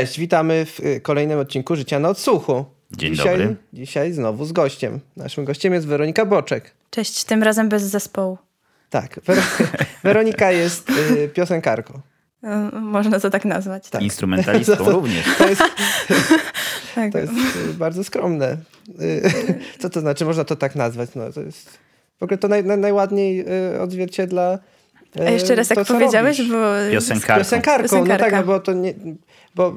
Cześć, witamy w y, kolejnym odcinku Życia na odsłuchu. Dzień dzisiaj, dobry. Dzisiaj znowu z gościem. Naszym gościem jest Weronika Boczek. Cześć, tym razem bez zespołu. Tak, Wer- Weronika jest y, piosenkarką. Y, Można to tak nazwać. Tak. Instrumentalistką To- to- również. To jest, tak. to jest y, bardzo skromne. Y, Co to znaczy? Można to tak nazwać. No, to jest, w ogóle to naj, naj, najładniej y, odzwierciedla y, A jeszcze raz, to, jak powiedziałeś, robisz. bo... Piosenkarką. Piosenkarką, no tak, no bo to nie... Bo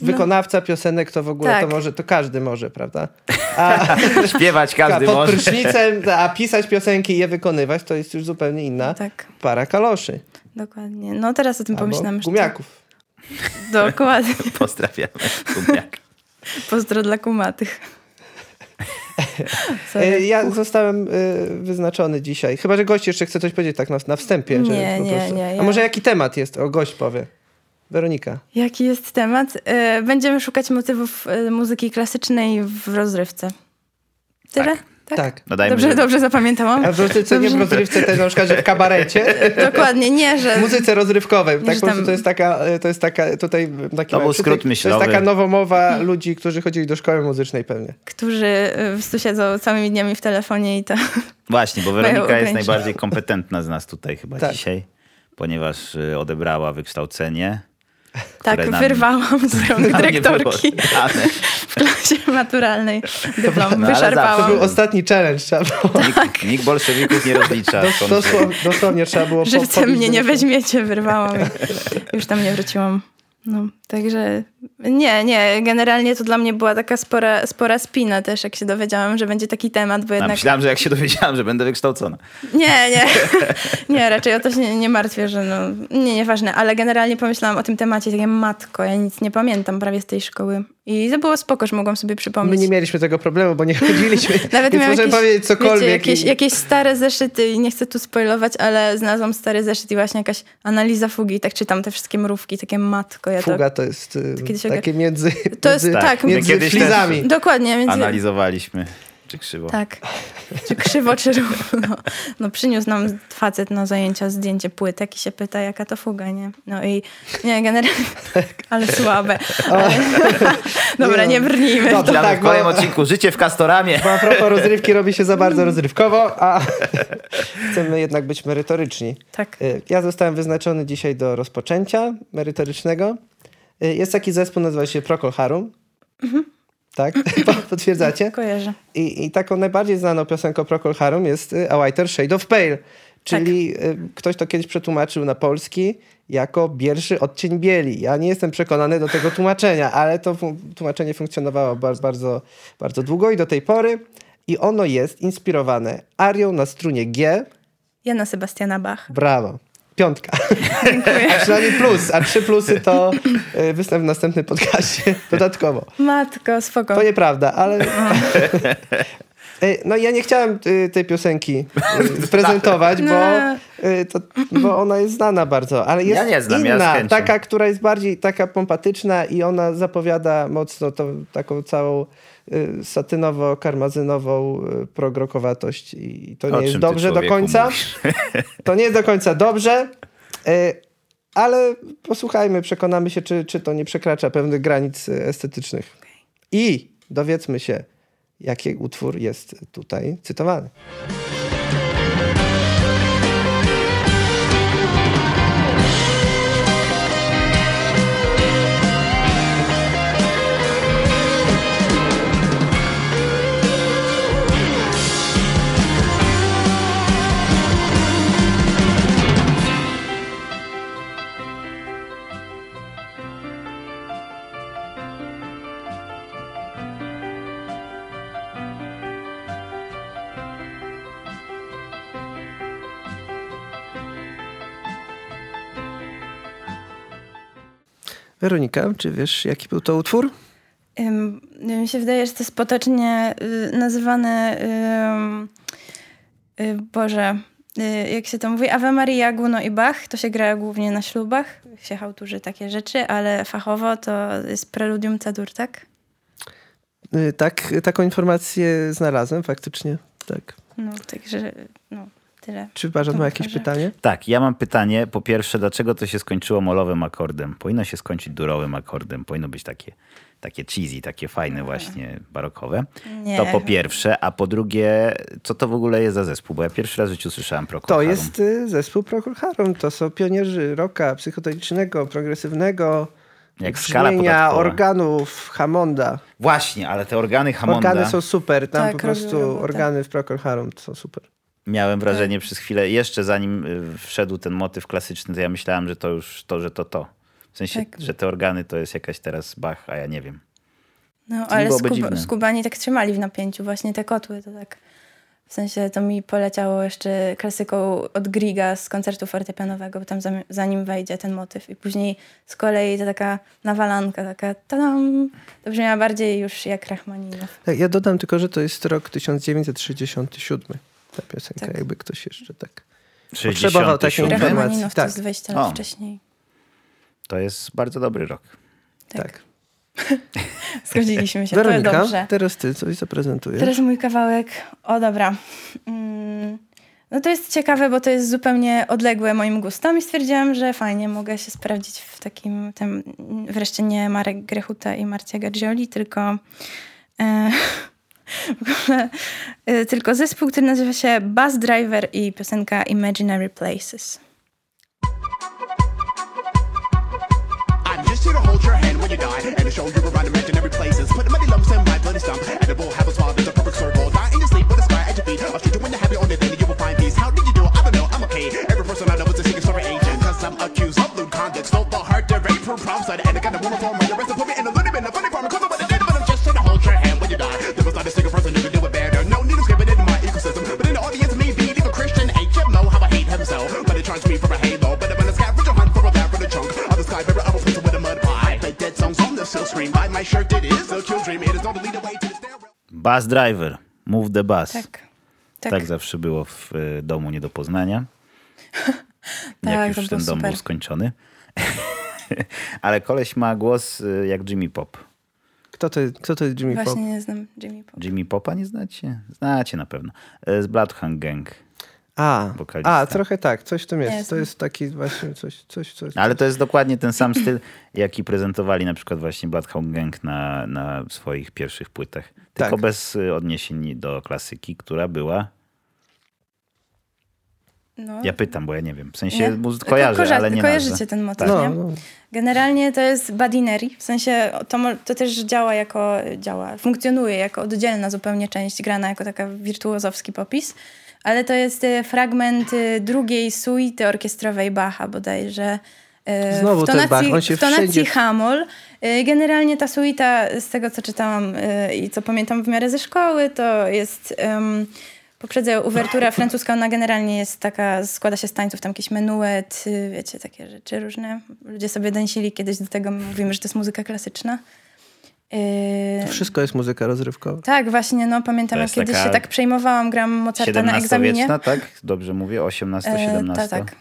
wykonawca piosenek to w ogóle Tak. to może, to każdy może, prawda? A, Śpiewać każdy pod może. prysznicem, a pisać piosenki i je wykonywać to jest już zupełnie inna Tak, para kaloszy. dokładnie. No teraz o tym Albo pomyślałem. że- gumiaków. Dokładnie. Pozdrawiamy. Gumiak. Pozdro dla kumatych. E, Ja zostałem e, wyznaczony dzisiaj. Chyba, że gość jeszcze chce coś powiedzieć tak na, na wstępie. Nie, nie, nie, A ja- może jaki temat jest? O, gość powie. Weronika. Jaki jest temat? Y, Będziemy szukać motywów muzyki klasycznej w rozrywce. Tyle? Tak. Tak. No dajmy, Dobrze, że- dobrze zapamiętałam? A w rozrywce, nie w rozrywce, te, na przykład, że w kabarecie. Dokładnie, nie, że... W muzyce rozrywkowej. Tak że po prostu tam- to jest taka, to jest taka tutaj taki To był skrót. To myślowy. jest taka nowomowa ludzi, którzy chodzili do szkoły muzycznej pewnie. którzy y, tu siedzą całymi dniami w telefonie i to... Właśnie, bo Weronika jest najbardziej kompetentna z nas tutaj chyba Tak. dzisiaj, ponieważ y, odebrała wykształcenie. Tak, nam- wyrwałam z rąk dyrektorki w klasie maturalnej. Dyplom No, ale To wyszarpałam. był ostatni challenge. Trzeba było, Nikt, nikt bolszewików nie rozlicza. dos, dosłownie, dosłownie trzeba było Żywcem mnie nie weźmiecie, wyrwałam i już tam nie wróciłam. No, także nie, nie, generalnie to dla mnie była taka spora, spora spina też, jak się dowiedziałam, że będzie taki temat, bo A, jednak... myślałem, że jak się dowiedziałam, że będę wykształcona. Nie, nie, nie, raczej o to się nie, nie martwię, że no, nie, nieważne, ale generalnie pomyślałam o tym temacie, takie matko, ja nic nie pamiętam prawie z tej szkoły i to było spoko, że mogłam sobie My przypomnieć. nie mieliśmy tego problemu, bo nie chodziliśmy. Nawet Więc miałam możemy jakieś, powiedzieć cokolwiek. Wiecie, jakieś, i- jakieś stare zeszyty i nie chcę tu spoilować, ale znalazłam stary zeszyt i właśnie jakaś analiza fugi i tak czytam te wszystkie mrówki, takie matko. Ja Fuga to jest y, kiedyś takie między, To jest między, tak, między my kiedyś flizami. to, dokładnie. Między, Analizowaliśmy. Czy krzywo? tak. Czy krzywo, czy równo. No przyniósł nam facet na zajęcia zdjęcie płytek i się pyta, jaka to fuga, nie? No i nie, generalnie, ale słabe. Ale, dobra, nie brnijmy. Dobrze. Witamy tak, w kolejnym bo- odcinku Życie w Kastoramie. Bo a propos rozrywki robi się za bardzo rozrywkowo, a chcemy jednak być merytoryczni. Tak. Y, Ja zostałem wyznaczony dzisiaj do rozpoczęcia merytorycznego. Y, Jest taki zespół, nazywa się Procol Harum. Mhm. Tak? Potwierdzacie? Kojarzę. I, I taką najbardziej znaną piosenką Procol Harum jest y, A Whiter Shade of Pale. Czyli y, ktoś to kiedyś przetłumaczył na polski jako bierszy odcień bieli. Ja nie jestem przekonany do tego tłumaczenia, ale to tłumaczenie funkcjonowało bardzo, bardzo, bardzo długo i do tej pory. I ono jest inspirowane arią na strunie G. Jana Sebastiana Bach. Brawo. Piątka. Dziękuję. Przynajmniej plus, a trzy plusy to y, występ w następnym podcaście dodatkowo. Matko, spoko. To nieprawda, ale. Ej, No ja nie chciałem y, tej piosenki y, prezentować, bo, No. to, bo ona jest znana bardzo, ale jest Ja nie znam, ja inna, chęcią. taka, która jest bardziej taka pompatyczna i ona zapowiada mocno to, taką całą satynowo-karmazynową progrokowatość i to O nie jest dobrze do końca. mówisz? To nie jest do końca dobrze, ale posłuchajmy, przekonamy się, czy, czy to nie przekracza pewnych granic estetycznych. I dowiedzmy się, jaki utwór jest tutaj cytowany. Weronika, czy wiesz, jaki był to utwór? Mi się wydaje, że to jest potocznie y, nazywane, ym, y, Boże, y, jak się to mówi, Ave Maria, Guno i Bach. To się gra głównie na ślubach, się hałturzy takie rzeczy, ale fachowo to jest preludium C-dur, tak? Y, Tak, taką informację znalazłem faktycznie. Tak. No, także, no. Tyle. Czy Barzan ma jakieś pytanie? Tak, ja mam pytanie. Po pierwsze, dlaczego to się skończyło molowym akordem? Powinno się skończyć durowym akordem. Powinno być takie, takie cheesy, takie fajne właśnie, barokowe. Nie. To po pierwsze. A po drugie, co to w ogóle jest za zespół? Bo ja pierwszy raz w życiu słyszałem Procol To Harum. jest y, zespół Procol Harum. To są pionierzy rocka psychodelicznego, progresywnego, Jak skala podatkowa. organów Hammonda. Właśnie, ale te organy Hammonda... Organy są super. Tam Tak, po robią prostu robotę. organy w Procol Harum to są super. Miałem wrażenie przez chwilę, jeszcze zanim y, wszedł ten motyw klasyczny, to ja myślałem, że to już to, że to to. W sensie, Tak. że te organy to jest jakaś teraz Bach, a ja nie wiem. No, To ale skub, skubani tak trzymali w napięciu. Właśnie te kotły to tak... W sensie to mi poleciało jeszcze klasyką od Griga z koncertu fortepianowego, bo tam zanim wejdzie ten motyw. I później z kolei to taka nawalanka, taka tadam. To brzmiała bardziej już jak Rachmaninow. Tak, ja dodam tylko, że to jest rok 1967. Ta piosenka, Tak. jakby ktoś jeszcze tak... 67. Potrzebował takiej informacji. To tak. jest 20 lat O. wcześniej. To jest bardzo dobry rok. Tak. tak. Zgodziliśmy się, to Weronika, dobrze. teraz ty coś zaprezentujesz. Teraz mój kawałek. O, dobra. Mm, No to jest ciekawe, bo to jest zupełnie odległe moim gustom i stwierdziłam, że fajnie mogę się sprawdzić w takim, tym, wreszcie nie Marek Grechuta i Marcia Gargioli, tylko e, tylko zespół, który nazywa się Bus Driver i piosenka Imaginary Places. To hold your hand when you die and to show you around imaginary places. Put many lumps in my bloody stump, and it will have a smile that's a perfect circle. Die in your sleep with a sky at your feet. I'll treat you when you're happy on the day you will find peace. How did you do? I don't know. I'm okay. Every person I know is a secret story agent. Cause I'm accused of lewd conduct. Stole the heart to rape from prom side. And I got a woman for my audience, me being even Christian HMO, how I hate himself. But it charged me for a halo. But I'm in a scavenger hunt for a for the chunk of the sky. Place it with a mud pie. I play dead songs on the silk screen. By my shirt, it is a kill dream. It is not the lead away to the stairwell. Bus driver, move the bus. Tak. Tak, Tak, zawsze było w y, domu nie do poznania. Tak, Jak już ten dom super. był skończony. Ale koleś ma głos y, jak Jimmy Pop. Kto to, jest- kto to jest Jimmy Pop? Właśnie nie znam Jimmy Pop. Jimmy Popa nie znacie? Znacie na pewno. Y, Z Bloodhound Gang. A, Wokalista. a, trochę tak, coś w tym jest. Jest. To jest taki właśnie coś, coś, coś. Ale to jest dokładnie ten sam styl, jaki prezentowali na przykład właśnie Bloodhound Gang na, na swoich pierwszych płytach. Tylko Tak. bez y, odniesień do klasyki, która była... No. Ja pytam, bo ja nie wiem. W sensie Nie? Ko- kojarzę, kojarzy- ale nie Kojarzycie nazwę. ten motyw, no, nie? no. Generalnie to jest badinery, w sensie to, to też działa jako, działa, funkcjonuje jako oddzielna zupełnie część, grana jako taka wirtuozowski popis, ale to jest e, fragment e, drugiej suity orkiestrowej Bacha bodajże. e, Znowu w ten tonacji, Bach, on się w tonacji wszędzie- Hamol. Generalnie ta suita, z tego co czytałam i co pamiętam w miarę ze szkoły, to jest... Um, Poprzedza ją uwertura francuska, ona generalnie jest taka, składa się z tańców, tam jakiś menuet, y, wiecie, takie rzeczy różne. Ludzie sobie dęsili kiedyś do tego, mówimy, że to jest muzyka klasyczna. Yy, To wszystko jest muzyka rozrywkowa. tak, właśnie, no pamiętam, jak kiedyś się tak przejmowałam, gram Mozarta na egzaminie. Tak? Dobrze mówię? 18, E, 17. tak, tak.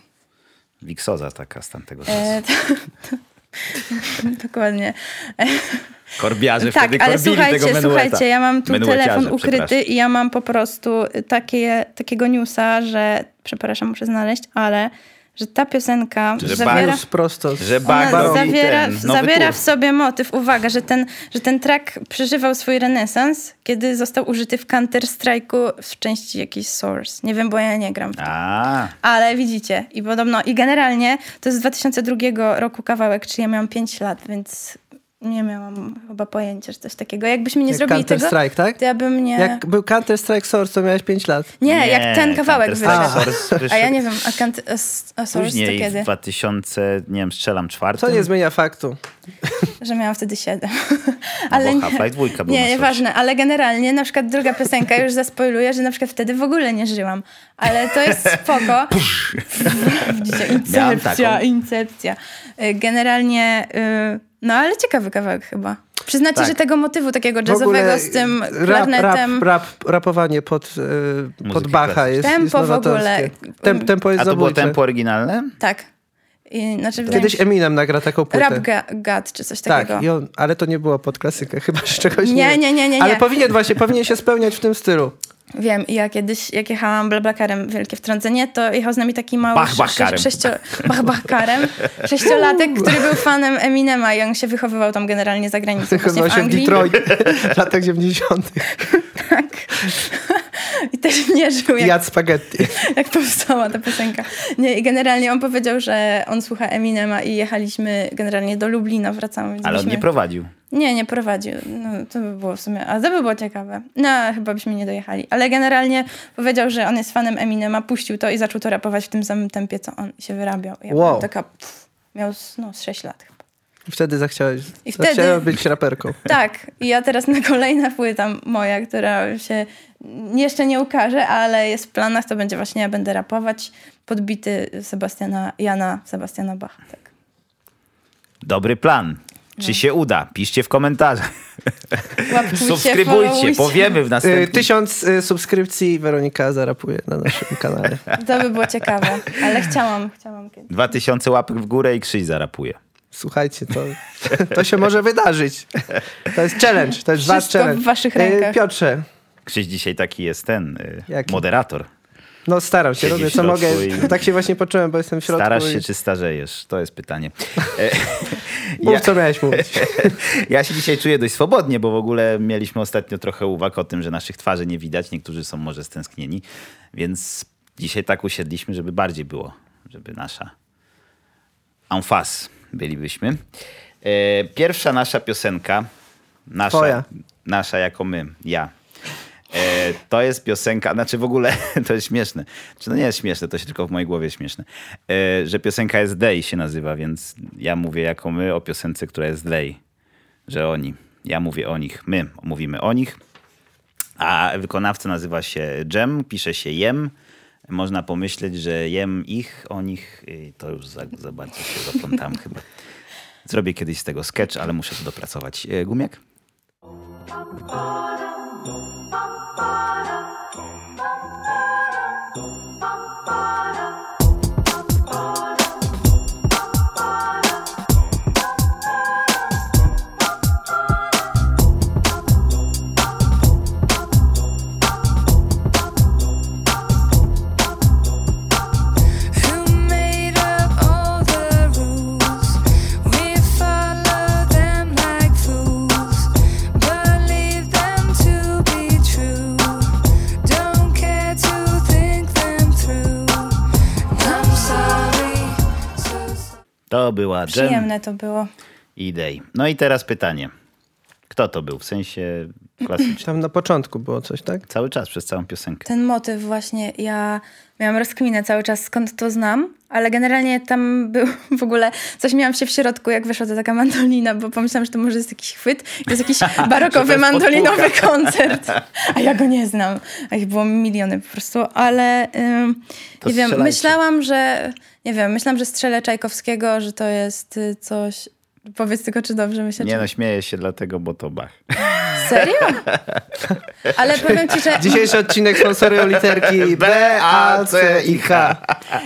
Wiksoza taka z tamtego czasu. E, to, dokładnie. Korbiarze tak, wtedy ale słuchajcie, słuchajcie, ja mam tu telefon ukryty i ja mam po prostu takie, takiego newsa, że, przepraszam, muszę znaleźć, ale że ta piosenka Że zawiera... Prosto. z- Że Ona zawiera, ten zawiera w sobie motyw, uwaga, że ten, że ten track przeżywał swój renesans, kiedy został użyty w Counter-Strike'u w części jakiejś Source. Nie wiem, bo ja nie gram w to. A, Ale widzicie, i podobno, i generalnie to jest z 2002 roku kawałek, czyli ja miałam 5 lat, więc nie miałam chyba pojęcia, że coś takiego. Jakbyśmy nie Jak zrobili Counter tego, Strike, tak? to ja bym nie... Jak był Counter Strike Source, to miałeś 5 lat. Nie, Nie, jak ten kawałek wyszedł. Wyszedł A ja nie wiem, a, Count- a, a Source to później kiedy? w 2000, nie wiem, strzelam czwartym. To nie zmienia faktu. Że miałam wtedy 7. No bo Half-Life dwójka Nie, nieważne, ale generalnie na przykład druga piosenka już zaspoiluję, że na przykład wtedy w ogóle nie żyłam. Ale to jest spoko. Widzicie, incepcja, incepcja. Y, Generalnie, y, no ale ciekawy kawałek chyba. Przyznacie, Tak. że tego motywu takiego jazzowego z tym rap, klarnetem... rap, rap, rapowanie pod, e, pod Bacha jest, Tempo jest w ogóle. Tem, tempo jest A to było zabójcze. tempo oryginalne? Tak. I, znaczy, Kiedyś Eminem nagra taką płytę. Rap God czy coś tak, takiego. on, ale to nie było pod klasykę, chyba że czegoś nie Nie, nie, nie, nie, Ale nie. powinien właśnie, powinien się spełniać w tym stylu. Wiem, ja kiedyś, jak jechałam blablakarem, wielkie wtrącenie, to jechał z nami taki mały Bach-bachkarem. sze- sześcio, sześciolatek, który był fanem Eminema i on się wychowywał tam generalnie za granicą, właśnie w Anglii. Detroit w latach 90. Tak. I też nie żył, jak, Jadł spaghetti. jak powstała ta piosenka. Nie, i generalnie on powiedział, że on słucha Eminema i jechaliśmy generalnie do Lublina, wracamy. Ale on nie prowadził. Nie, nie prowadził. No, to by było w sumie, a to by było ciekawe. No, chyba byśmy nie dojechali. Ale generalnie powiedział, że on jest fanem Eminema, puścił to i zaczął to rapować w tym samym tempie, co on się wyrabiał. Ja Wow. taka, pff, miał z- no, z 6 lat chyba. Wtedy zachciałeś, I wtedy- zachciałeś być raperką. Tak, i ja teraz na kolejna płyta moja, która się jeszcze nie ukaże, ale jest w planach, to będzie właśnie ja będę rapować podbity Sebastiana, Jana Sebastiana Bacha. Tak. Dobry plan. No. Czy się uda? Piszcie w komentarzach. Łapkujcie, Subskrybujcie, followujcie. powiemy w następnym. tysiąc y, subskrypcji Weronika zarapuje na naszym kanale. To by było ciekawe, ale chciałam, chciałam kiedyś. 2000 łapek w górę i Krzyś zarapuje. Słuchajcie, to, to się może wydarzyć. To jest challenge, to jest wasz challenge. w waszych Y, rękach. Piotrze, Krzyś dzisiaj taki jest ten, y, Jaki? moderator. No staram się, robię co mogę. i- Tak się właśnie poczułem, bo jestem w środku. Starasz i- się czy starzejesz? To jest pytanie. E, Mów, ja, co miałeś mówić. ja się dzisiaj czuję dość swobodnie, bo w ogóle mieliśmy ostatnio trochę uwag o tym, że naszych twarzy nie widać. Niektórzy są może stęsknieni, więc dzisiaj tak usiedliśmy, żeby bardziej było, żeby nasza en face bylibyśmy. E, pierwsza nasza piosenka, nasza, Twoja. nasza jako my, ja. E, to jest piosenka, znaczy w ogóle to jest śmieszne. Czy no nie jest śmieszne, to się tylko w mojej głowie śmieszne. E, że piosenka jest Day się nazywa, więc ja mówię jako my o piosence, która jest Day. Że oni. Ja mówię o nich. My mówimy o nich. A wykonawca nazywa się Jem, pisze się Jem. Można pomyśleć, że jem ich, o nich. I to już za, za bardzo się zaplątam chyba. Zrobię kiedyś z tego sketch, ale muszę to dopracować. Bum, ba, da, bum, ba, da, bum, ba, da. Przyjemne to było. i Day. No i teraz pytanie. Kto to był? W sensie klasycznym. Tam na początku było coś, tak? Cały czas, przez całą piosenkę. Ten motyw właśnie, ja miałam rozkminę cały czas, skąd to znam, ale generalnie tam był w ogóle, coś miałam się w środku, jak wyszła to taka mandolina, bo pomyślałam, że to może jest jakiś chwyt, to jest jakiś barokowy jest mandolinowy koncert, a ja go nie znam, a ich było miliony po prostu, ale ym, nie wiem, myślałam, że, nie wiem, myślałam, że strzelę Czajkowskiego, że to jest y, coś, powiedz tylko, czy dobrze myślę, Nie czy... no, śmieję się dlatego, bo to Bach. Serio? Ale powiem ci, że... Dzisiejszy odcinek sponsorują literki B, A, C i H.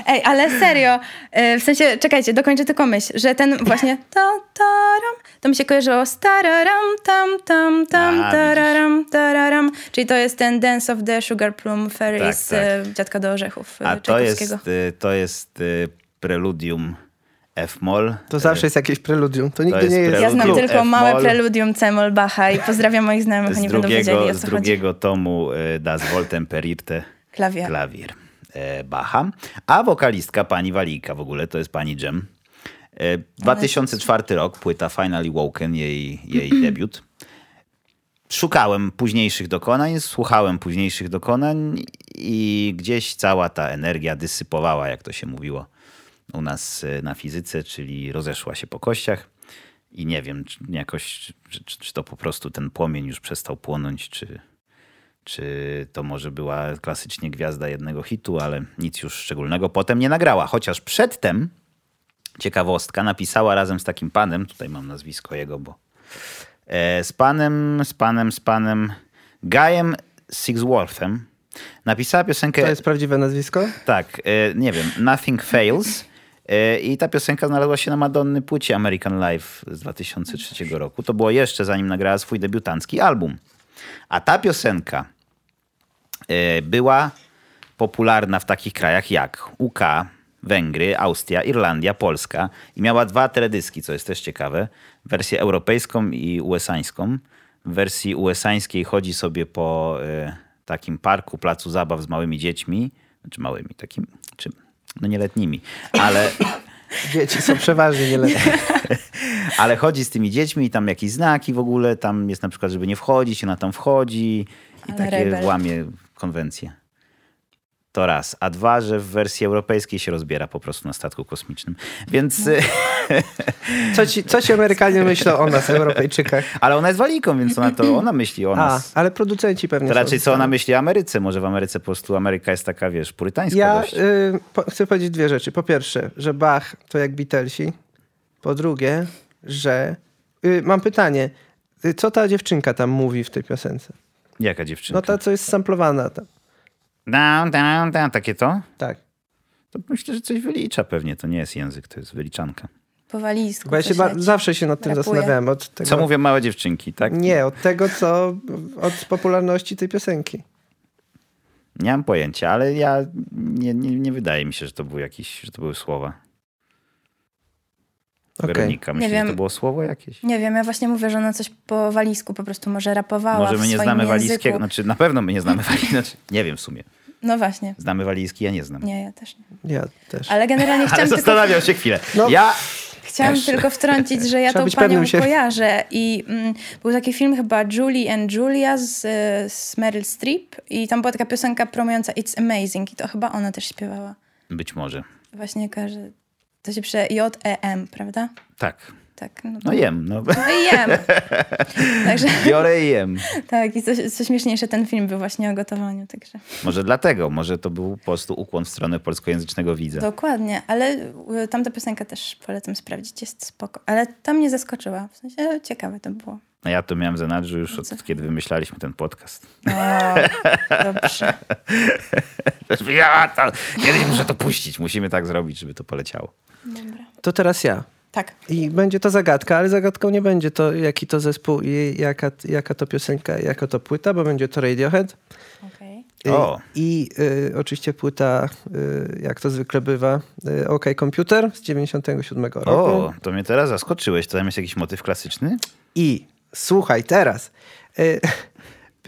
Ej, ale serio, e, w sensie, czekajcie, dokończę tylko myśl, że ten właśnie ta, taram, to mi się kojarzyło z tararam, tam, tam, tam, A, tararam, tararam, czyli to jest ten Dance of the Sugar Plum Fairy Tak, z tak. e, Dziadka do Orzechów e, A to jest, to jest preludium F-moll. To zawsze jest jakieś preludium. To nigdy jest nie jest... Ja znam tylko małe preludium C-moll Bacha i pozdrawiam moich znajomych, z oni będą wiedzieli, drugiego, o z co chodzi. drugiego tomu y, Das Voltemperirte Klawier. klawier e, Bacha. A wokalistka pani Walika w ogóle to jest pani Jem. E, 2004 rok, płyta Finally Woken, jej, jej debiut. Szukałem późniejszych dokonań, słuchałem późniejszych dokonań i gdzieś cała ta energia dysypowała, jak to się mówiło u nas e, na fizyce, czyli rozeszła się po kościach. I nie wiem, czy jakoś, czy, czy, to po prostu ten płomień już przestał płonąć, czy, czy to może była klasycznie gwiazda jednego hitu, ale nic już szczególnego potem nie nagrała. Chociaż przedtem, ciekawostka, napisała razem z takim panem, tutaj mam nazwisko jego, bo e, z panem, z panem, z panem Guyem Sigsworthem napisała piosenkę... To jest prawdziwe nazwisko? Tak, e, nie wiem, Nothing Fails. E, I ta piosenka znalazła się na Madonny płycie American Life z 2003 roku. To było jeszcze zanim nagrała swój debiutancki album. A ta piosenka e, była popularna w takich krajach jak UK, Węgry, Austria, Irlandia, Polska i miała dwa teledyski, co jest też ciekawe. Wersję europejską i USA-ńską. W wersji USA-ńskiej chodzi sobie po e, takim parku, placu zabaw z małymi dziećmi, znaczy małymi, takim, czy no nieletnimi, ale Dzieci są przeważnie nieletnie. ale chodzi z tymi dziećmi i tam jakieś znaki w ogóle, tam jest na przykład, żeby nie wchodzić, ona tam wchodzi i Ale takie rebel. łamie konwencje. To raz. A dwa, że w wersji europejskiej się rozbiera po prostu na statku kosmicznym. Więc, No. Co ci, co ci Amerykanie myślą o nas, Europejczykach? ale ona jest waliką, więc ona to, ona myśli o A, nas. ale producenci pewnie To raczej co ona myśli o Ameryce. Może w Ameryce po prostu Ameryka jest taka, wiesz, purytańska Ja y, po, chcę powiedzieć dwie rzeczy. Po pierwsze, że Bach to jak Beatlesi. Po drugie, że... Y, mam pytanie. Y, Co ta dziewczynka tam mówi w tej piosence? Jaka dziewczyna? No ta, co jest samplowana tam. Down, down, down. Takie to? Tak. To myślę, że coś wylicza pewnie. To nie jest język, to jest wyliczanka. Po walizku. Bo ja się zawsze się nad tym Rapuje. zastanawiałem. Od tego, Co mówią małe dziewczynki, tak? Nie, od tego, co... Od popularności tej piosenki. Nie mam pojęcia, ale ja nie, nie, nie wydaje mi się, że to były jakieś, że to były słowa. Weronika, myślisz, wiem. że to było słowo jakieś? Nie wiem, ja właśnie mówię, że ona coś po walizku po prostu może rapowała Może my nie swoim znamy języku. walijskiego, znaczy na pewno my nie znamy walijskiego, znaczy, nie wiem w sumie. No właśnie. Znamy walijski, ja nie znam. Nie, ja też nie. Ja też. Ale generalnie Ale chciałam tylko, zastanawiam się chwilę. No. Ja chciałam Też. tylko wtrącić, że ja Trzeba tą panią siebie. kojarzę i mm, był taki film chyba Julie and Julia z, e, z Meryl Streep i tam była taka piosenka promująca It's Amazing i to chyba ona też śpiewała. być może. Właśnie kojarzę. To się pisze J-E-M, prawda? Tak. Tak. No, No jem, no. no i jem. Także Biorę i jem. tak, i co, co śmieszniejsze, ten film był właśnie o gotowaniu, także Może dlatego, może to był po prostu ukłon w stronę polskojęzycznego widza. dokładnie. Ale y, tamta piosenka też polecam sprawdzić, jest spoko. Ale tam mnie zaskoczyła, w sensie ciekawe to było. A ja to miałem za nadrzu już Co? od kiedy wymyślaliśmy ten podcast. O, dobrze. Ja to, kiedyś muszę to puścić. Musimy tak zrobić, żeby to poleciało. Dobra. To teraz ja. Tak. I będzie to zagadka, ale zagadką nie będzie to, jaki to zespół i jaka, jaka to piosenka, jaka to płyta, bo będzie to Radiohead. Okej. Y, O. I y, oczywiście płyta, y, jak to zwykle bywa, y, OK Computer z 97 roku. O, to mnie teraz zaskoczyłeś. To tam jest jakiś motyw klasyczny? I słuchaj teraz. Y,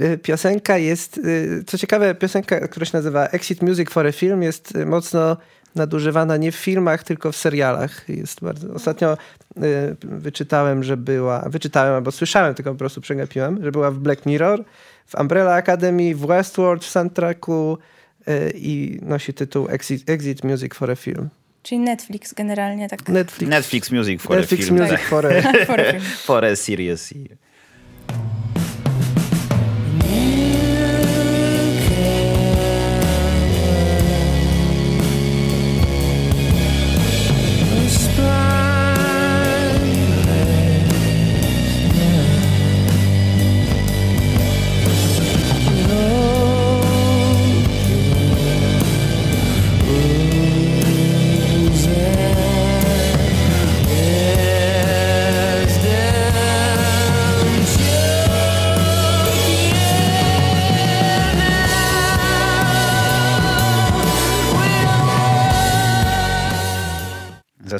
y, Piosenka jest, y, co ciekawe, piosenka, która się nazywa Exit Music for a Film jest y, mocno nadużywana nie w filmach, tylko w serialach. Jest bardzo, ostatnio y, wyczytałem, że była, wyczytałem albo słyszałem, tylko po prostu przegapiłem, że była w Black Mirror, w Umbrella Academy, w Westworld, w soundtracku y, i nosi tytuł Exit, Exit Music for a Film. Czyli Netflix generalnie tak. Netflix, Netflix Music for Netflix a film. Music tak. for a For a film. For a series.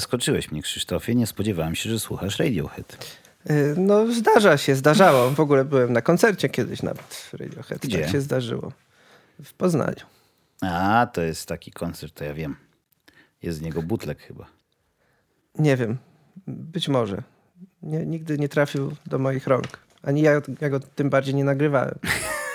Zaskoczyłeś mnie, Krzysztofie. Nie spodziewałem się, że słuchasz Radiohead. Y, No, zdarza się, zdarzało. W ogóle byłem na koncercie kiedyś nawet w Radiohead. Gdzie? Tak się zdarzyło. W Poznaniu. A, to jest taki koncert, to ja wiem. Jest z niego butlek chyba. Nie wiem. Być może. Nie, nigdy nie trafił do moich rąk. Ani ja, ja go tym bardziej nie nagrywałem.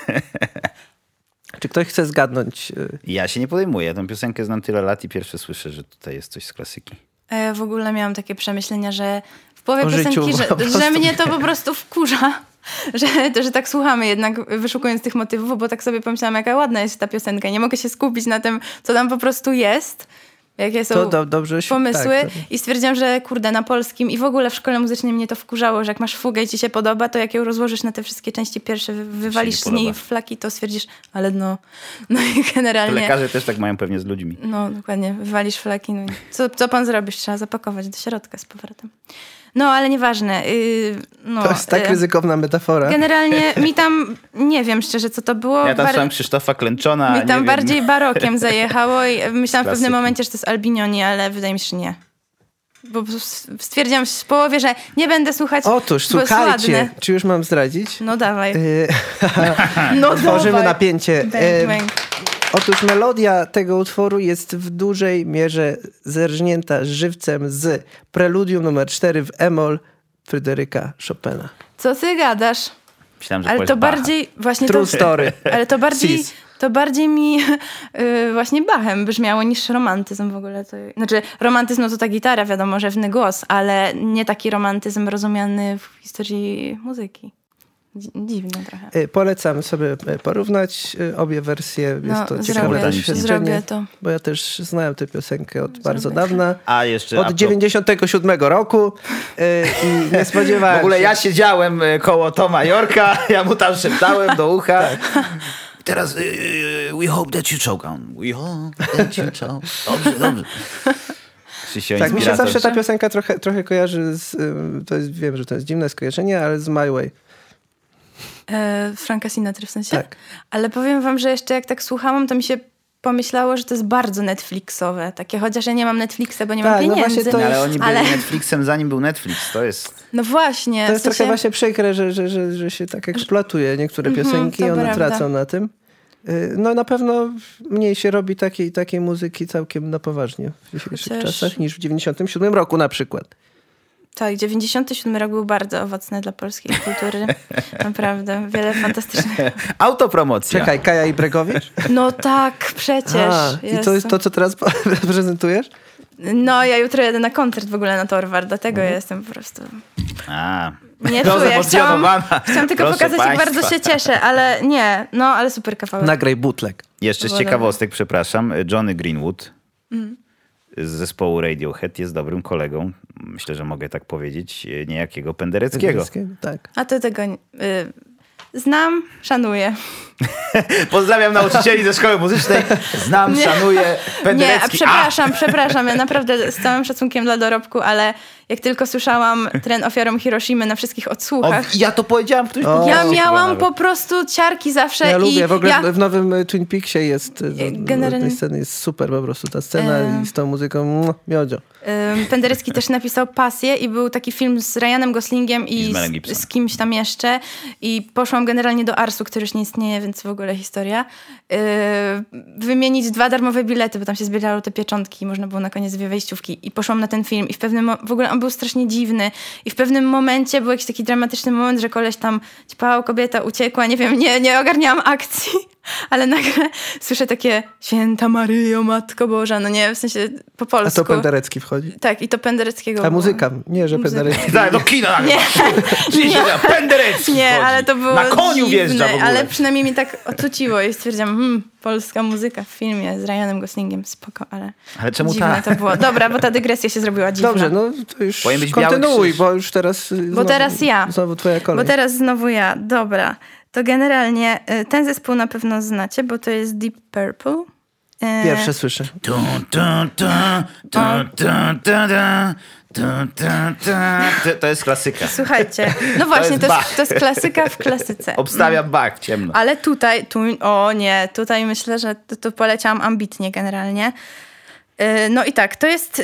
Czy ktoś chce zgadnąć? y, Ja się nie podejmuję. Tę piosenkę znam tyle lat i pierwsze słyszę, że tutaj jest coś z klasyki. Ja w ogóle miałam takie przemyślenia, że w połowie O życiu piosenki, po że, że mnie to po prostu wkurza. Że, że tak słuchamy jednak wyszukując tych motywów, bo tak sobie pomyślałam, jaka ładna jest ta piosenka. Nie mogę się skupić na tym, co tam po prostu jest. Jakie są To do, dobrze pomysły Tak, to, i stwierdziłam, że kurde, na polskim i w ogóle w szkole muzycznej mnie to wkurzało, że jak masz fugę i ci się podoba, to jak ją rozłożysz na te wszystkie części pierwsze, wy- wywalisz z nie niej flaki, to stwierdzisz, ale no, no i To generalnie... lekarze też tak mają pewnie z ludźmi. No, dokładnie, wywalisz flaki. No. Co, co pan zrobisz? Trzeba zapakować do środka z powrotem. No, ale nieważne. Yy, no, To jest tak yy, ryzykowna metafora. Generalnie mi tam, nie wiem szczerze, co to było. Ja tam Bar- Krzysztofa Klęczona. mi tam nie wiem. bardziej barokiem zajechało i myślałam w pewnym momencie, że to jest Albinioni, ale wydaje mi się, że nie. Bo stwierdziłam w połowie, że nie będę słuchać, Otóż, słuchajcie, czy już mam zdradzić? No dawaj. Y, No Tworzymy dawaj. napięcie. Bang, bang. Otóż melodia tego utworu jest w dużej mierze zerżnięta żywcem z preludium numer 4 w Emol Fryderyka Chopina. Co ty gadasz? Myślałem, że Ale to Bacha. bardziej właśnie True to, story. Ale to bardziej, Cis. to bardziej mi y, właśnie Bachem brzmiało niż romantyzm w ogóle. To, znaczy romantyzm no to ta gitara, wiadomo, rzewny głos, ale nie taki romantyzm rozumiany w historii muzyki. Dzi- Dziwne trochę. Y, Polecam sobie y, porównać y, obie wersje. Jest No, to ciekawe zrobię, doświadczenie. zrobię to. Bo ja też znałem tę piosenkę od bardzo Zrobię. dawna. A jeszcze... a Od pro- 97 roku i nie spodziewałem W ogóle się. ja siedziałem koło Toma Jorka, ja mu tam szeptałem do ucha. Tak. Teraz we hope that you choke on. We hope that you choke. Dobrze, dobrze. Krzysio, Tak, mi się zawsze ta piosenka trochę, trochę kojarzy z, to jest, wiem, że to jest dziwne skojarzenie, ale z My Way. E, Franka Sinatra w sensie? Tak. Ale powiem wam, że jeszcze jak tak słuchałam, to mi się pomyślało, że to jest bardzo Netflixowe. Takie, chociaż ja nie mam Netflixa, bo nie mam Tak, no pieniędzy. właśnie to No, ale jest- oni byli ale- Netflixem zanim był Netflix. To jest... No właśnie. To jest w sensie- trochę właśnie przykre, że, że, że, że się tak eksploatuje niektóre piosenki i to one prawda. tracą na tym. Y, No na pewno mniej się robi takiej, takiej muzyki całkiem na poważnie w dzisiejszych Chociaż- czasach niż w 97 roku na przykład. Tak, 97 rok był bardzo owocny dla polskiej kultury. Naprawdę, wiele fantastycznych. Autopromocja. Czekaj, Kaja i Bregowicz? No tak, przecież. A, I to jest to, co teraz prezentujesz? No, ja jutro jedę na koncert w ogóle na Torwar, dlatego Mhm. ja jestem po prostu... A, Nie No, czuję, chciałam, chciałam tylko Proszę pokazać, jak państwa. bardzo się cieszę, ale nie, no, ale super kawałek. Nagraj bootleg. Jeszcze z ciekawostek, przepraszam, Johnny Greenwood Mhm. z zespołu Radiohead jest dobrym kolegą, myślę, że mogę tak powiedzieć, niejakiego Pendereckiego. Tak. A to tego... Y, znam, szanuję. Pozdrawiam nauczycieli ze szkoły muzycznej. Znam, szanuję Nie, a Penderecki. przepraszam, przepraszam. Ja naprawdę z całym szacunkiem dla dorobku, ale jak tylko słyszałam tren ofiarą Hiroshimy na wszystkich O, odsłuchach, ja to powiedziałem w którymś O. ja miałam po prostu ciarki zawsze Ja i lubię, w ogóle ja... w nowym y, Twin Peaksie jest, y, Generalnie- tej sceny jest super po prostu, ta scena i z tą muzyką miodzio. Penderecki też napisał Pasję i był taki film z Ryanem Goslingiem I i, z z kimś tam jeszcze. I poszłam generalnie do Arsu, który już nie istnieje, więc w ogóle historia. Yy, wymienić dwa darmowe bilety, bo tam się zbierały te pieczątki i można było na koniec dwie wejściówki. I poszłam na ten film i w pewnym, w ogóle on był strasznie dziwny. I w pewnym momencie był jakiś taki dramatyczny moment, że koleś tam ćpał, kobieta uciekła, nie wiem, nie, nie ogarniałam akcji. Ale nagle słyszę takie święta Maryjo, Matko Boża, no nie, w sensie po A polsku. to Penderecki wchodzi. Tak, i to Pendereckiego A było. muzyka, nie, że. Penderecki. Tak, do kina nagle. Nie, Nie. Penderecki nie, wchodzi. ale to było Na koniu dziwne, wjeżdża w ogóle. ale przynajmniej mi tak ocuciło i stwierdziłam, hmm, polska muzyka w filmie z Ryanem Goslingiem, spoko, ale, Ale czemu dziwne ta? to było. Dobra, bo ta dygresja się zrobiła dziwna. Dobrze, no to już Powinien być biały kontynuuj, bo już teraz y, znowu, teraz ja. Znowu twoja kolej. Bo teraz znowu ja, dobra to generalnie y, ten zespół na pewno znacie, bo to jest Deep Purple. Y, Pierwsze słyszę. To jest klasyka. Słuchajcie, no właśnie, to jest, to jest, to jest klasyka w klasyce. Obstawiam mm. bak w ciemno. Ale tutaj, tu, o nie, tutaj myślę, że to, to poleciałam ambitnie generalnie. Y, no i tak, to jest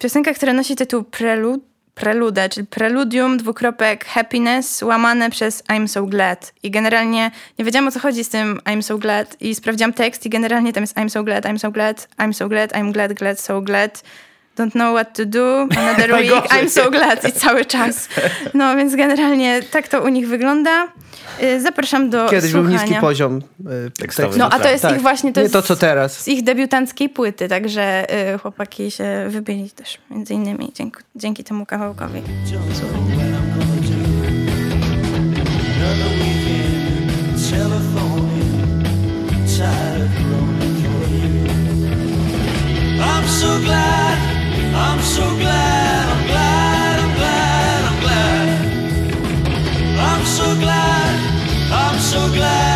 piosenka, która nosi tytuł Prelude Prelude, czyli Preludium, dwukropek Happiness, łamane przez I'm so glad. I generalnie nie wiedziałam o co chodzi z tym I'm so glad i sprawdziłam tekst i generalnie tam jest I'm so glad, I'm so glad, I'm so glad, I'm glad, glad, so glad. Don't know what to do, another week. I'm so glad i cały czas. No więc generalnie tak to u nich wygląda. Yy, Zapraszam do Kiedyś słuchania. był niski poziom y, Tekstowy. No a to jest Tak. ich właśnie, to Nie jest to, co teraz. z ich debiutanckiej płyty, także y, chłopaki się wybili też między innymi dzięki, dzięki temu kawałkowi. I'm so glad, so glad,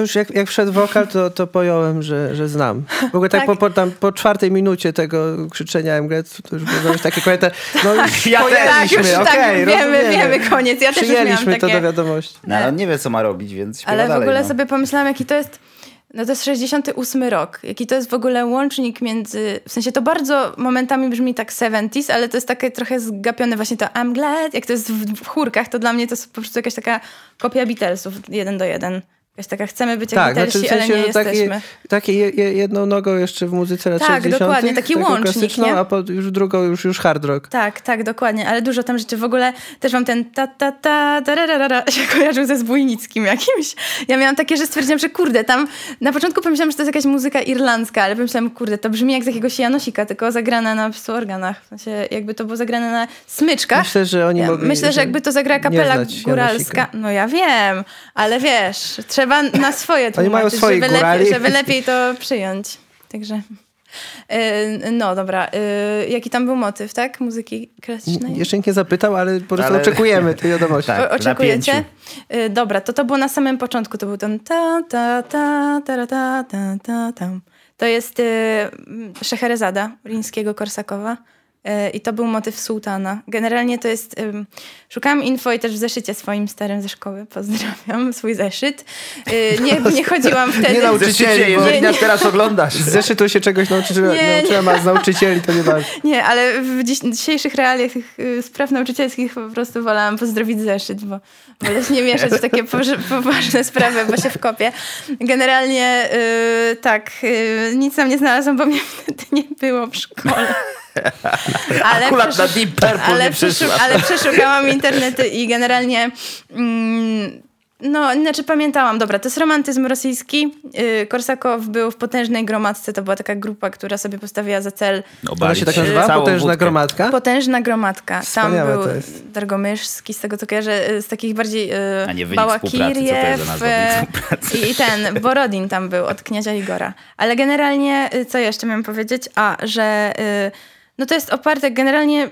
już jak, jak wszedł wokal, to, to pojąłem, że, że znam. W ogóle tak, Tak. Po, po, tam, po czwartej minucie tego krzyczenia MGET, to już było już takie komentarze. No już Ja też. Tak, już pojęliśmy, tak, wiemy, rozumiemy. wiemy, koniec. Ja też już Przyjęliśmy to takie... do wiadomości. No, ale on nie wie, co ma robić, więc śpiewa Ale w dalej, ogóle no. sobie pomyślałam, jaki to jest. No to jest 68 rok. Jaki to jest w ogóle łącznik między. W sensie to bardzo momentami brzmi tak 70s, ale to jest takie trochę zgapione właśnie to I'm glad. Jak to jest w, w chórkach, to dla mnie to jest po prostu jakaś taka kopia Beatlesów jeden do jeden. Jakaś taka, chcemy być jak Tak, Beatlesi, znaczy w sensie, ale nie że takie, jesteśmy. takie je, jedną nogą jeszcze w muzyce lat Tak, 60. dokładnie, taki łącznik, klasyczną, nie? a po, już drugą już, już hard rock. Tak, tak, dokładnie, ale dużo tam rzeczy. W ogóle też mam ten ta ta ta tararara się kojarzył ze Zbójnickim jakimś. Ja miałam takie, że stwierdziłam, że kurde, tam na początku pomyślałam, że to jest jakaś muzyka irlandzka, ale pomyślałam, kurde, to brzmi jak z jakiegoś Janosika, tylko zagrane na prostu organach. W sensie jakby to było zagrane na smyczkach. Myślę, że oni Ja mogli Myślę, że jakby to zagrała kapela góralska. Janosika. No ja wiem, ale wiesz, trzeba na swoje Oni mają tłumaczyć, swoich żeby, lepiej, żeby lepiej to przyjąć. Także... Yy, No dobra, yy, jaki tam był motyw, tak? Muzyki klasycznej? Jeszcze nikt nie zapytał, ale po prostu Ale- oczekujemy tej wiadomości. Tak. Oczekujecie? Y, Dobra, to to było na samym początku. To był ten ta ta ta ta ta ta ta tam. To jest y, Szeherezada Korsakowa. Y, I to był motyw sułtana. Generalnie to jest... szukałam info i też w zeszycie swoim starym ze szkoły. Pozdrawiam swój zeszyt. Y, nie, nie chodziłam wtedy... Nie nauczycieli, bo- jeżeli Nie, nas teraz oglądasz. Z zeszytu się czegoś nauczyła, Nie, nauczyłam, a z nauczycieli to nie ważne. Nie, ale w dziś, dzisiejszych realiach tych spraw nauczycielskich po prostu wolałam pozdrowić zeszyt, bo wolę się nie mieszać w takie poważne sprawy, bo się wkopię. Generalnie y, tak, y, nic tam nie znalazłam, bo mnie wtedy nie było w szkole. Ale Akurat na Deep Purple ale, przeszu- ale przeszukałam internety i generalnie mm, no, znaczy pamiętałam, dobra, to jest romantyzm rosyjski. Yy, Korsakow był w potężnej gromadce, to była taka grupa, która sobie postawiła za cel Ona Obalić się tak nazywa? Potężna wódkę. gromadka? Potężna gromadka. Tam Wspaniałe był to jest. Dargomyszski, z tego co kojarzę, y, z takich bardziej y, A nie wynik współpracy, co to jest za Bałakiriew wynik y, i ten, Borodin tam był od kniazia Igora. Ale generalnie, y, co jeszcze miałam powiedzieć? A, że y, no to jest oparte generalnie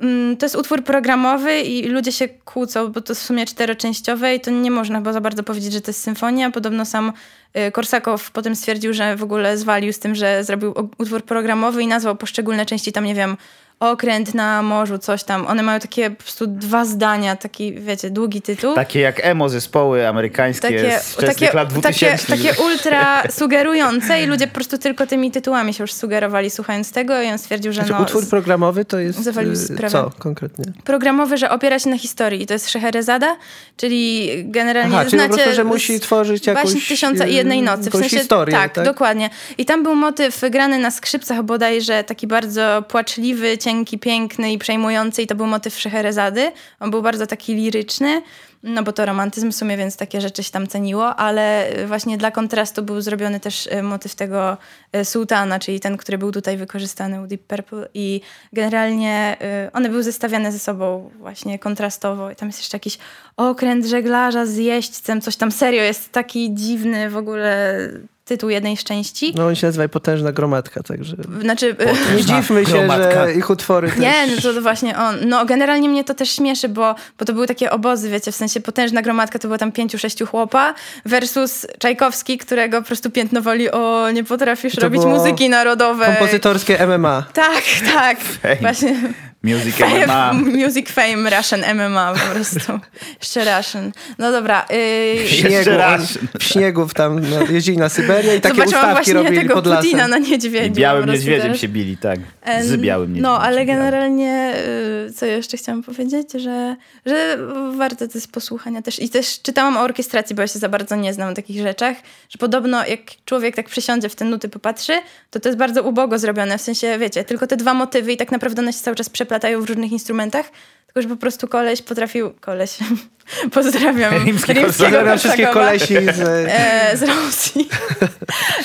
mm, to jest utwór programowy i ludzie się kłócą, bo to w sumie czteroczęściowe i to nie można chyba za bardzo powiedzieć, że to jest symfonia. Podobno sam y, Korsakow potem stwierdził, że w ogóle zwalił z tym, że zrobił utwór programowy i nazwał poszczególne części tam, nie wiem, okręt na morzu, coś tam. One mają takie po prostu dwa zdania, taki, wiecie, długi tytuł. Takie jak emo zespoły amerykańskie Takie, z takie, lat takie, 2000. takie ultra sugerujące i ludzie po prostu tylko tymi tytułami się już sugerowali słuchając tego i on stwierdził, że Znaczy, no, utwór programowy to jest zawalił y, sprawę. co konkretnie? programowy, że opiera się na historii. I to jest Szeherezada, czyli generalnie Aha, czyli znacie... po prostu, że musi tworzyć jakąś, Baśń Tysiąca i Jednej Nocy. W sensie, historię, tak, tak? dokładnie. I tam był motyw grany na skrzypcach bodajże, taki bardzo płaczliwy, cienki, piękny i przejmujący i to był motyw Szeherezady. On był bardzo taki liryczny, no bo to romantyzm w sumie, więc takie rzeczy się tam ceniło, ale właśnie dla kontrastu był zrobiony też e, motyw tego e, sułtana, czyli ten, który był tutaj wykorzystany u Deep Purple i generalnie e, one były zestawiane ze sobą właśnie kontrastowo i tam jest jeszcze jakiś okręt żeglarza z jeźdźcem, coś tam serio jest taki dziwny w ogóle tytuł jednej z części. No on się nazywa Potężna Gromadka, także Znaczy, e, nie dziwmy się, gromadka. że ich utwory też... nie, no to właśnie on. No generalnie mnie to też śmieszy, bo, bo to były takie obozy, wiecie, w sensie potężna gromadka to było tam pięciu, sześciu chłopa versus Czajkowski, którego po prostu piętnowali, o nie potrafisz To robić muzyki narodowej. Kompozytorskie MMA. Tak, tak. Właśnie Music fame, MMA. music fame Russian MMA po prostu. Jeszcze Russian. No dobra. Yy, W śniegu, w śniegu tam no, jeździli na Syberię i takie zobaczyłam ustawki właśnie robili tego pod lasem. Putina na niedźwiedziu. I białym niedźwiedziem teraz. się bili, tak. Z białym niedźwiedziem. No, ale generalnie, y, co jeszcze chciałam powiedzieć, że, że warto to jest posłuchania też. I też czytałam o orkiestracji, bo ja się za bardzo nie znam o takich rzeczach, że podobno jak człowiek tak przysiądzie w te nuty popatrzy, to to jest bardzo ubogo zrobione. W sensie, wiecie, tylko te dwa motywy i tak naprawdę one się cały czas przeplatają platają w różnych instrumentach, tylko że po prostu koleś potrafił, koleś, pozdrawiam rimskiego, rimskiego wszystkie kolesi z, e, e z Rosji.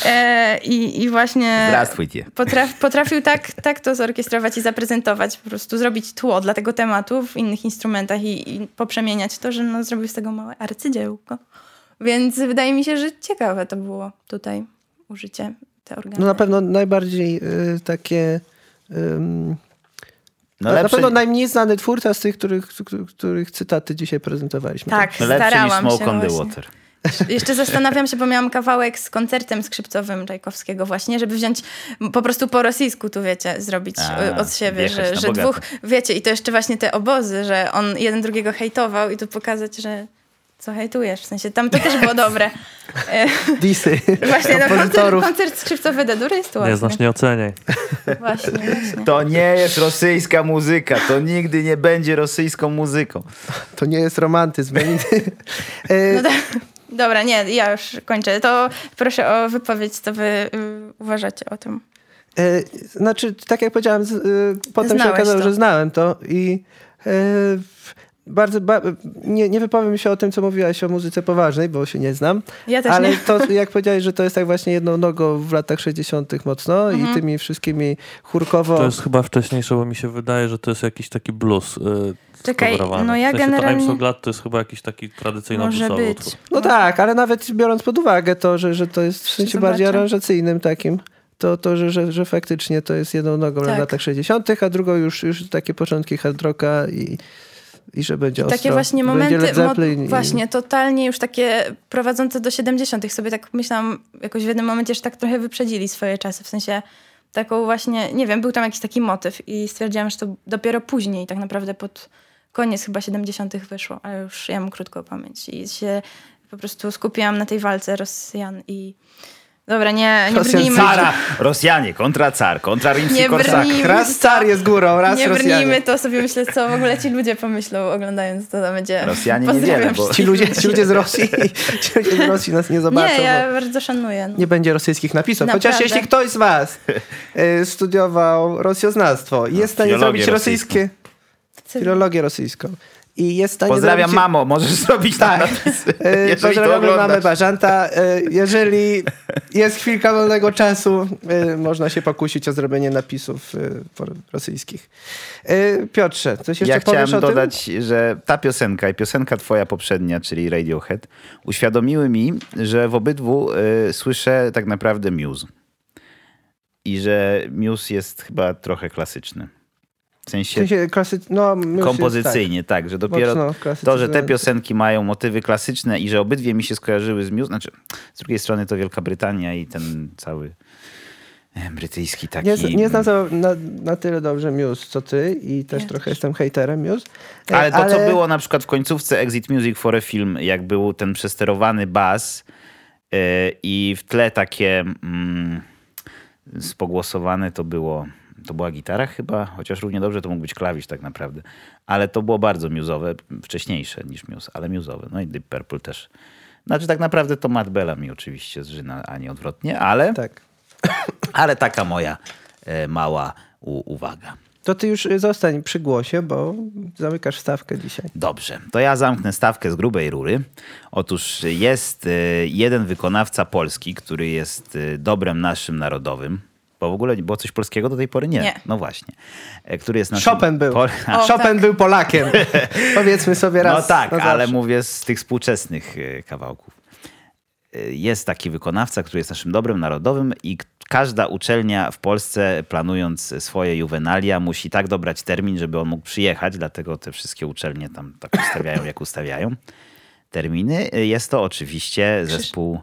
E, i, I właśnie Zdrawstwujcie. Potraf, potrafił tak, tak to zorkiestrować i zaprezentować, po prostu zrobić tło dla tego tematu w innych instrumentach i, i poprzemieniać to, że no, zrobił z tego małe arcydziełko. Więc wydaje mi się, że ciekawe to było tutaj użycie te organy. No na pewno najbardziej y, takie... Y, no na, na pewno najmniej znany twórca z tych, których, których cytaty dzisiaj prezentowaliśmy. Tak, lepsze niż starałam Smoke się on the. Water. Jeszcze zastanawiam się, bo miałam kawałek z koncertem skrzypcowym Czajkowskiego właśnie, żeby wziąć po prostu po rosyjsku, tu wiecie, zrobić A, y, od siebie, że, że dwóch, wiecie, i to jeszcze właśnie te obozy, że on jeden drugiego hejtował i tu pokazać, że co hejtujesz, w sensie tam to też było dobre. Disy Właśnie, no, koncert, kompozytorów. koncert skrzypcowy Dedury jest ładny. znasz, nie oceniaj. Właśnie, właśnie. To nie jest rosyjska muzyka, to nigdy nie będzie rosyjską muzyką. To nie jest romantyzm. E, No do, dobra, nie, ja już kończę. To proszę o wypowiedź, co wy y, uważacie o tym. E, znaczy, tak jak powiedziałem, z, e, potem się Znałeś okazało, to. że znałem to i e, bardzo, ba, nie, nie wypowiem się o tym, co mówiłaś o muzyce poważnej, bo się nie znam. Ja też ale nie. to, jak powiedziałeś, że to jest tak właśnie jedną nogą w latach 60. mocno Mhm. i tymi wszystkimi chórkowo... To jest chyba wcześniejsze, bo mi się wydaje, że to jest jakiś taki blues. Yy, Czekaj, no ja w sensie generalnie- To I'm so glad to jest chyba jakiś taki tradycyjny Może być. utwór. No tak, ale nawet biorąc pod uwagę to, że, że to jest w sensie Zobaczę. bardziej aranżacyjnym takim, to, to że, że, że faktycznie to jest jedną nogą Tak. w latach 60., a drugą już, już takie początki hard rocka i, i że będzie ostro. Takie właśnie momenty, mo- i- właśnie totalnie już takie prowadzące do 70. sobie tak myślałam jakoś w jednym momencie, że tak trochę wyprzedzili swoje czasy, w sensie taką właśnie, nie wiem, był tam jakiś taki motyw i stwierdziłam, że to dopiero później tak naprawdę pod koniec chyba 70. wyszło, ale już ja mam krótką pamięć i się po prostu skupiłam na tej walce Rosjan i dobra, nie, nie brnijmy. Cara, Rosjanie, kontra car, kontra rimski Nie korsak. Raz car jest górą, raz Nie Rosjanie. brnijmy, to sobie myślę, co w ogóle ci ludzie pomyślą oglądając to, to będzie... Rosjanie Pozdrawiam niewiele, bo- Ci ludzie, ludzi. ci ludzie z Rosji, ci ludzie z Rosji nas nie zobaczą. Nie, ja bardzo szanuję. No. nie będzie rosyjskich napisów. Naprawdę. Chociaż jeśli ktoś z was y, studiował rosjoznawstwo i jest w stanie zrobić rosyjskie, filologię rosyjską i jest w stanie Pozdrawiam zrobić... mamo, możesz zrobić Tak. napisy, E, Pozdrawiamy oglądasz. Bażanta. E, Jeżeli jest chwilka wolnego czasu, e, można się pokusić o zrobienie napisów rosyjskich. Piotrze, coś jeszcze Ja powiesz chciałem dodać, że ta piosenka i piosenka twoja poprzednia, czyli Radiohead, uświadomiły mi, że w obydwu y, słyszę tak naprawdę Muse. I że Muse jest chyba trochę klasyczny. W tym? W sensie sensie klasy... no, już jest kompozycyjnie, tak, że dopiero Mocno to, że te piosenki mają motywy klasyczne i że obydwie mi się skojarzyły z Muse, znaczy z drugiej strony to Wielka Brytania i ten cały e, brytyjski Tak. taki... Nie, nie znam za, na, na tyle dobrze Muse, co ty i też Ja trochę też. jestem hejterem Muse. E, Ale to, co było na przykład w końcówce Exit Music for a Film, jak był ten przesterowany bas yy, i w tle takie mm, spogłosowane to było, to była gitara chyba, chociaż równie dobrze to mógł być klawisz tak naprawdę. Ale to było bardzo muzowe, wcześniejsze niż Muse, ale muzowe. No i Deep Purple też. Znaczy tak naprawdę to Matt Bellamy oczywiście zżyna, a nie odwrotnie, ale, Tak. ale taka moja e, mała uwaga. To ty już y, zostań przy głosie, bo zamykasz stawkę dzisiaj. Dobrze, to ja zamknę stawkę z grubej rury. Otóż jest e, jeden wykonawca polski, który jest e, dobrem naszym narodowym. Bo w ogóle nie było coś polskiego do tej pory? Nie. Nie. No właśnie. E, Który jest naszym... Chopin był. Po... O, Chopin tak. był Polakiem. Powiedzmy sobie raz No tak, ale mówię z tych współczesnych e, kawałków. E, Jest taki wykonawca, który jest naszym dobrem narodowym i każda uczelnia w Polsce planując swoje juwenalia musi tak dobrać termin, żeby on mógł przyjechać, dlatego te wszystkie uczelnie tam tak ustawiają, jak ustawiają terminy. Jest to oczywiście zespół,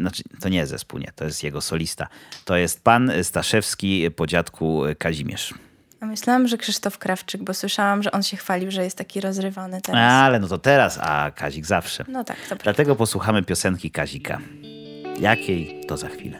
znaczy to nie zespół, nie, to jest jego solista. To jest pan Staszewski po dziadku Kazimierz. A myślałam, że Krzysztof Krawczyk, bo słyszałam, że on się chwalił, że jest taki rozrywany teraz. Ale no to teraz, a Kazik zawsze. No tak, to prawda. Dlatego posłuchamy piosenki Kazika. Jakiej to za chwilę.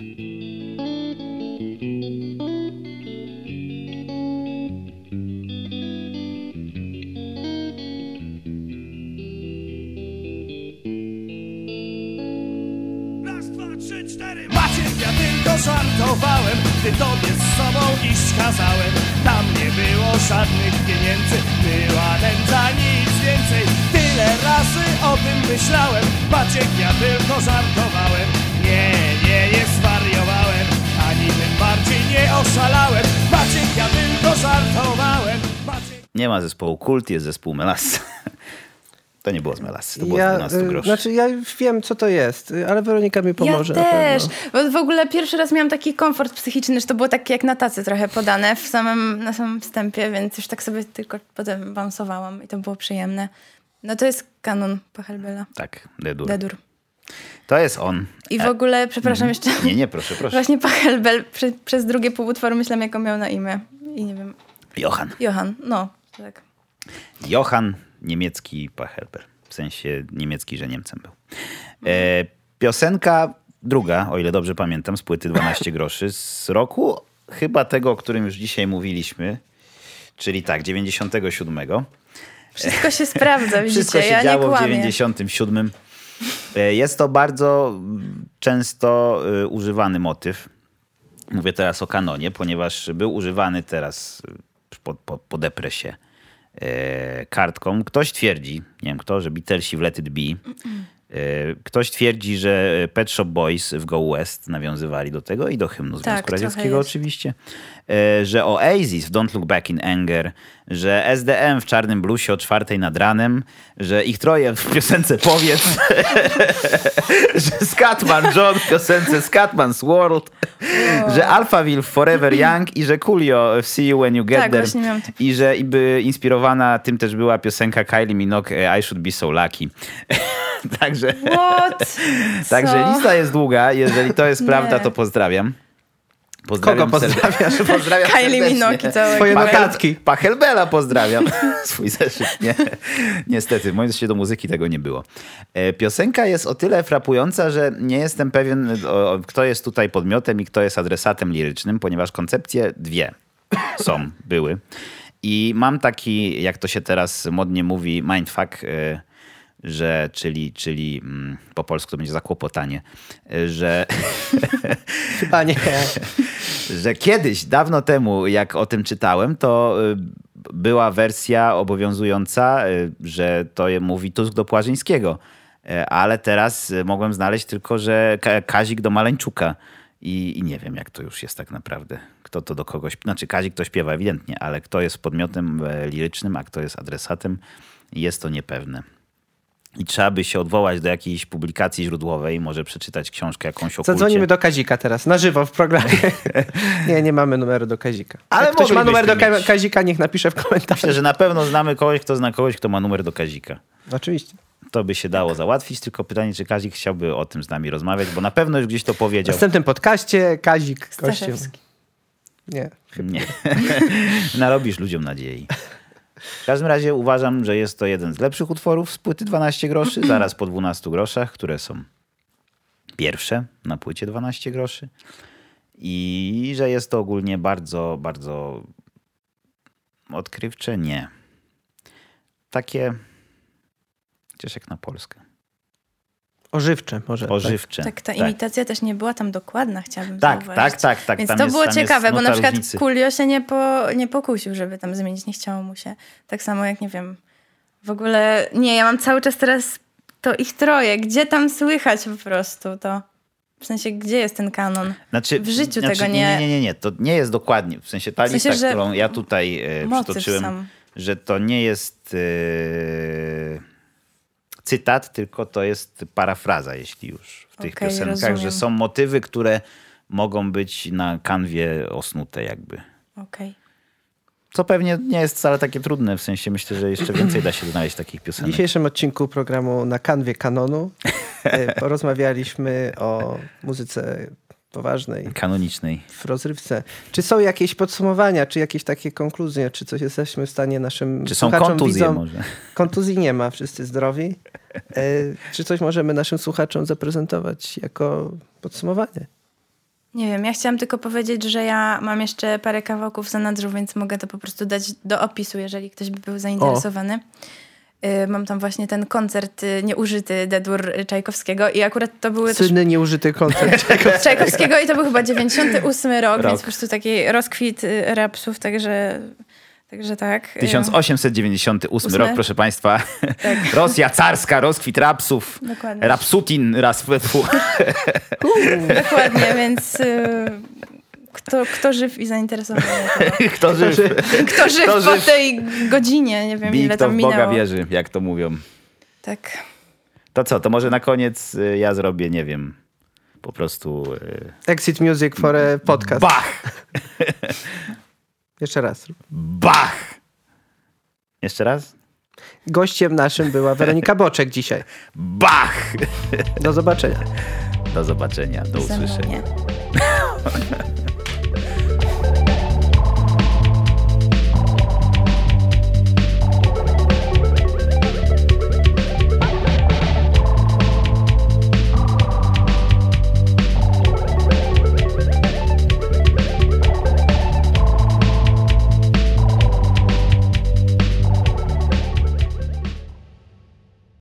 Żartowałem Gdy tobie z sobą iść kazałem. Tam nie było żadnych pieniędzy Była nędza, nic więcej. Tyle razy o tym myślałem Maciek, ja tylko żartowałem. Nie, nie, nie zwariowałem Ani tym bardziej nie oszalałem. Maciek, ja tylko żartowałem. Maciek Nie ma zespołu Kult, jest zespół Melas. To nie było z Melas, to było z Ja, 12 y, groszy. znaczy ja już wiem, co to jest, ale Weronika mi pomoże ja też, bo w ogóle pierwszy raz miałam taki komfort psychiczny, że to było takie jak na tacy trochę podane w samym, na samym wstępie, więc już tak sobie tylko potem bounsowałam i to było przyjemne. No to jest kanon Pachelbela. Tak, Dedur. Dedur. To jest on. I w ogóle, przepraszam jeszcze, Nie, nie, proszę, proszę. właśnie Pachelbel przy, przez drugie pół utworu myślałam, jak on miał na imię. I nie wiem, Johann. Johan, no, tak. Johann, niemiecki Pachelbel. W sensie niemiecki, że Niemcem był. E, piosenka druga, o ile dobrze pamiętam, z płyty 12 groszy z roku, chyba tego, o którym już dzisiaj mówiliśmy, czyli tak, 97. Wszystko się sprawdza, widzicie, Wszystko się ja nie działo w kłamię. 97. E, Jest to bardzo mm, często y, używany motyw. Mówię teraz o kanonie, ponieważ był używany teraz y, po, po, po depresie kartką. Ktoś twierdzi, nie wiem kto, że Beatlesi w Let It Be. E, Ktoś twierdzi, że Pet Shop Boys w Go West nawiązywali do tego i do hymnu Związku Tak, Radzieckiego oczywiście. E, Że Oasis w Don't Look Back in Anger, że SDM w Czarnym Bluesie o czwartej nad ranem, że ich troje w piosence Powiedz, że Scatman John w piosence Scatman's World, że Alphaville w Forever Young i że Coolio w See You When You Get Tak, There i że i by inspirowana tym też była piosenka Kylie Minogue e, I Should Be So Lucky. Także... What? Także Co? lista jest długa. Jeżeli to jest prawda, to pozdrawiam. Kogo serdecznie. pozdrawiasz? pozdrawiam Kylie. Minogue całego. Twoje Pachel- notatki. Pachelbela pozdrawiam. Swój zeszyt, nie? Niestety, w moim zeszycie do muzyki tego nie było. E, Piosenka jest o tyle frapująca, że nie jestem pewien, o, kto jest tutaj podmiotem i kto jest adresatem lirycznym, ponieważ koncepcje dwie są, były. I mam taki, jak to się teraz modnie mówi, mindfuck, e, że, czyli, czyli mm, po polsku to będzie zakłopotanie, e, że Chyba nie. że kiedyś, dawno temu, jak o tym czytałem, to y, była wersja obowiązująca, y, że to mówi Tusk do Płażyńskiego. Y, Ale teraz y, mogłem znaleźć tylko, że Ka- Kazik do Maleńczuka. I, I nie wiem, jak to już jest tak naprawdę. Kto to do kogoś... Znaczy Kazik to śpiewa ewidentnie, ale kto jest podmiotem e, lirycznym, a kto jest adresatem, jest to niepewne. I trzeba by się odwołać do jakiejś publikacji źródłowej, może przeczytać książkę jakąś o Zadzwonimy kulcie. do Kazika teraz, na żywo w programie. nie, nie mamy numeru do Kazika. Ale Jak ktoś ma numer do mieć. Kazika, niech napisze w komentarzu. Myślę, że na pewno znamy kogoś, kto zna kogoś, kto ma numer do Kazika. Oczywiście. To by się dało załatwić, tylko pytanie, czy Kazik chciałby o tym z nami rozmawiać, bo na pewno już gdzieś to W powiedział. następnym podcaście Kazik. Staszewski. Nie. Nie. Narobisz ludziom nadziei. W każdym razie uważam, że jest to jeden z lepszych utworów z płyty 12 groszy, zaraz po 12 groszach, które są pierwsze na płycie 12 groszy. I że jest to ogólnie bardzo, bardzo odkrywcze? Nie. Takie, chociaż jak na Polskę, Ożywcze może. ożywcze. Tak, ta imitacja też nie była tam dokładna, chciałabym Tak, zauważyć. tak, tak, tak. Więc Tam to jest- było ciekawe, bo na przykład różnicy. Kulio się nie, po, nie pokusił, żeby tam zmienić, nie chciało mu się. Tak samo jak, nie wiem, w ogóle, nie, ja mam cały czas teraz to ich troje, gdzie tam słychać po prostu to, w sensie, gdzie jest ten kanon? Znaczy, W życiu znaczy, tego nie... Nie, Nie, nie, nie. To nie jest dokładnie. W sensie ta W sensie, lista, którą ja tutaj e, przytoczyłem, sam. że to nie jest e, cytat, tylko to jest parafraza, jeśli już w tych Okej, piosenkach, rozumiem. że są motywy, które mogą być na kanwie osnute jakby. Okej. Co pewnie nie jest wcale takie trudne, w sensie myślę, że jeszcze więcej da się znaleźć takich W piosenek. dzisiejszym odcinku programu na kanwie kanonu e, porozmawialiśmy o muzyce poważnej Kanonicznej. w rozrywce. Czy są jakieś podsumowania, czy jakieś takie konkluzje, czy coś jesteśmy w stanie naszym Czy są kontuzje widzom... może? Kontuzji nie ma, wszyscy zdrowi. E, czy coś możemy naszym słuchaczom zaprezentować jako podsumowanie? Nie wiem, ja chciałam tylko powiedzieć, że ja mam jeszcze parę kawałków w zanadrzu, więc mogę to po prostu dać do opisu, jeżeli ktoś by był zainteresowany. Y, Mam tam właśnie ten koncert y, nieużyty D-dur y, Czajkowskiego i akurat to były też Słynny nieużyty koncert. Czajkowskiego i to był chyba 98 rok, Rok. więc po prostu taki rozkwit y, rapsów, także, także tak. Y, 1898 Ósmy. rok, proszę Państwa. Tak. Rosja carska, rozkwit rapsów. Dokładnie. Rapsutin, raz. Dokładnie, więc y, kto, kto żyw i zainteresowany. To, Kto żyw? kto żyw Kto po żyw? tej godzinie, nie wiem Bij, ile kto tam w Boga minęło. wierzy, jak to mówią. Tak. To co, to może na koniec y, ja zrobię, nie wiem, po prostu y, Exit Music for a podcast. bach, Jeszcze raz. bach. Jeszcze raz? Gościem naszym była Weronika Boczek dzisiaj. Bach! Do zobaczenia. Do zobaczenia, do usłyszenia.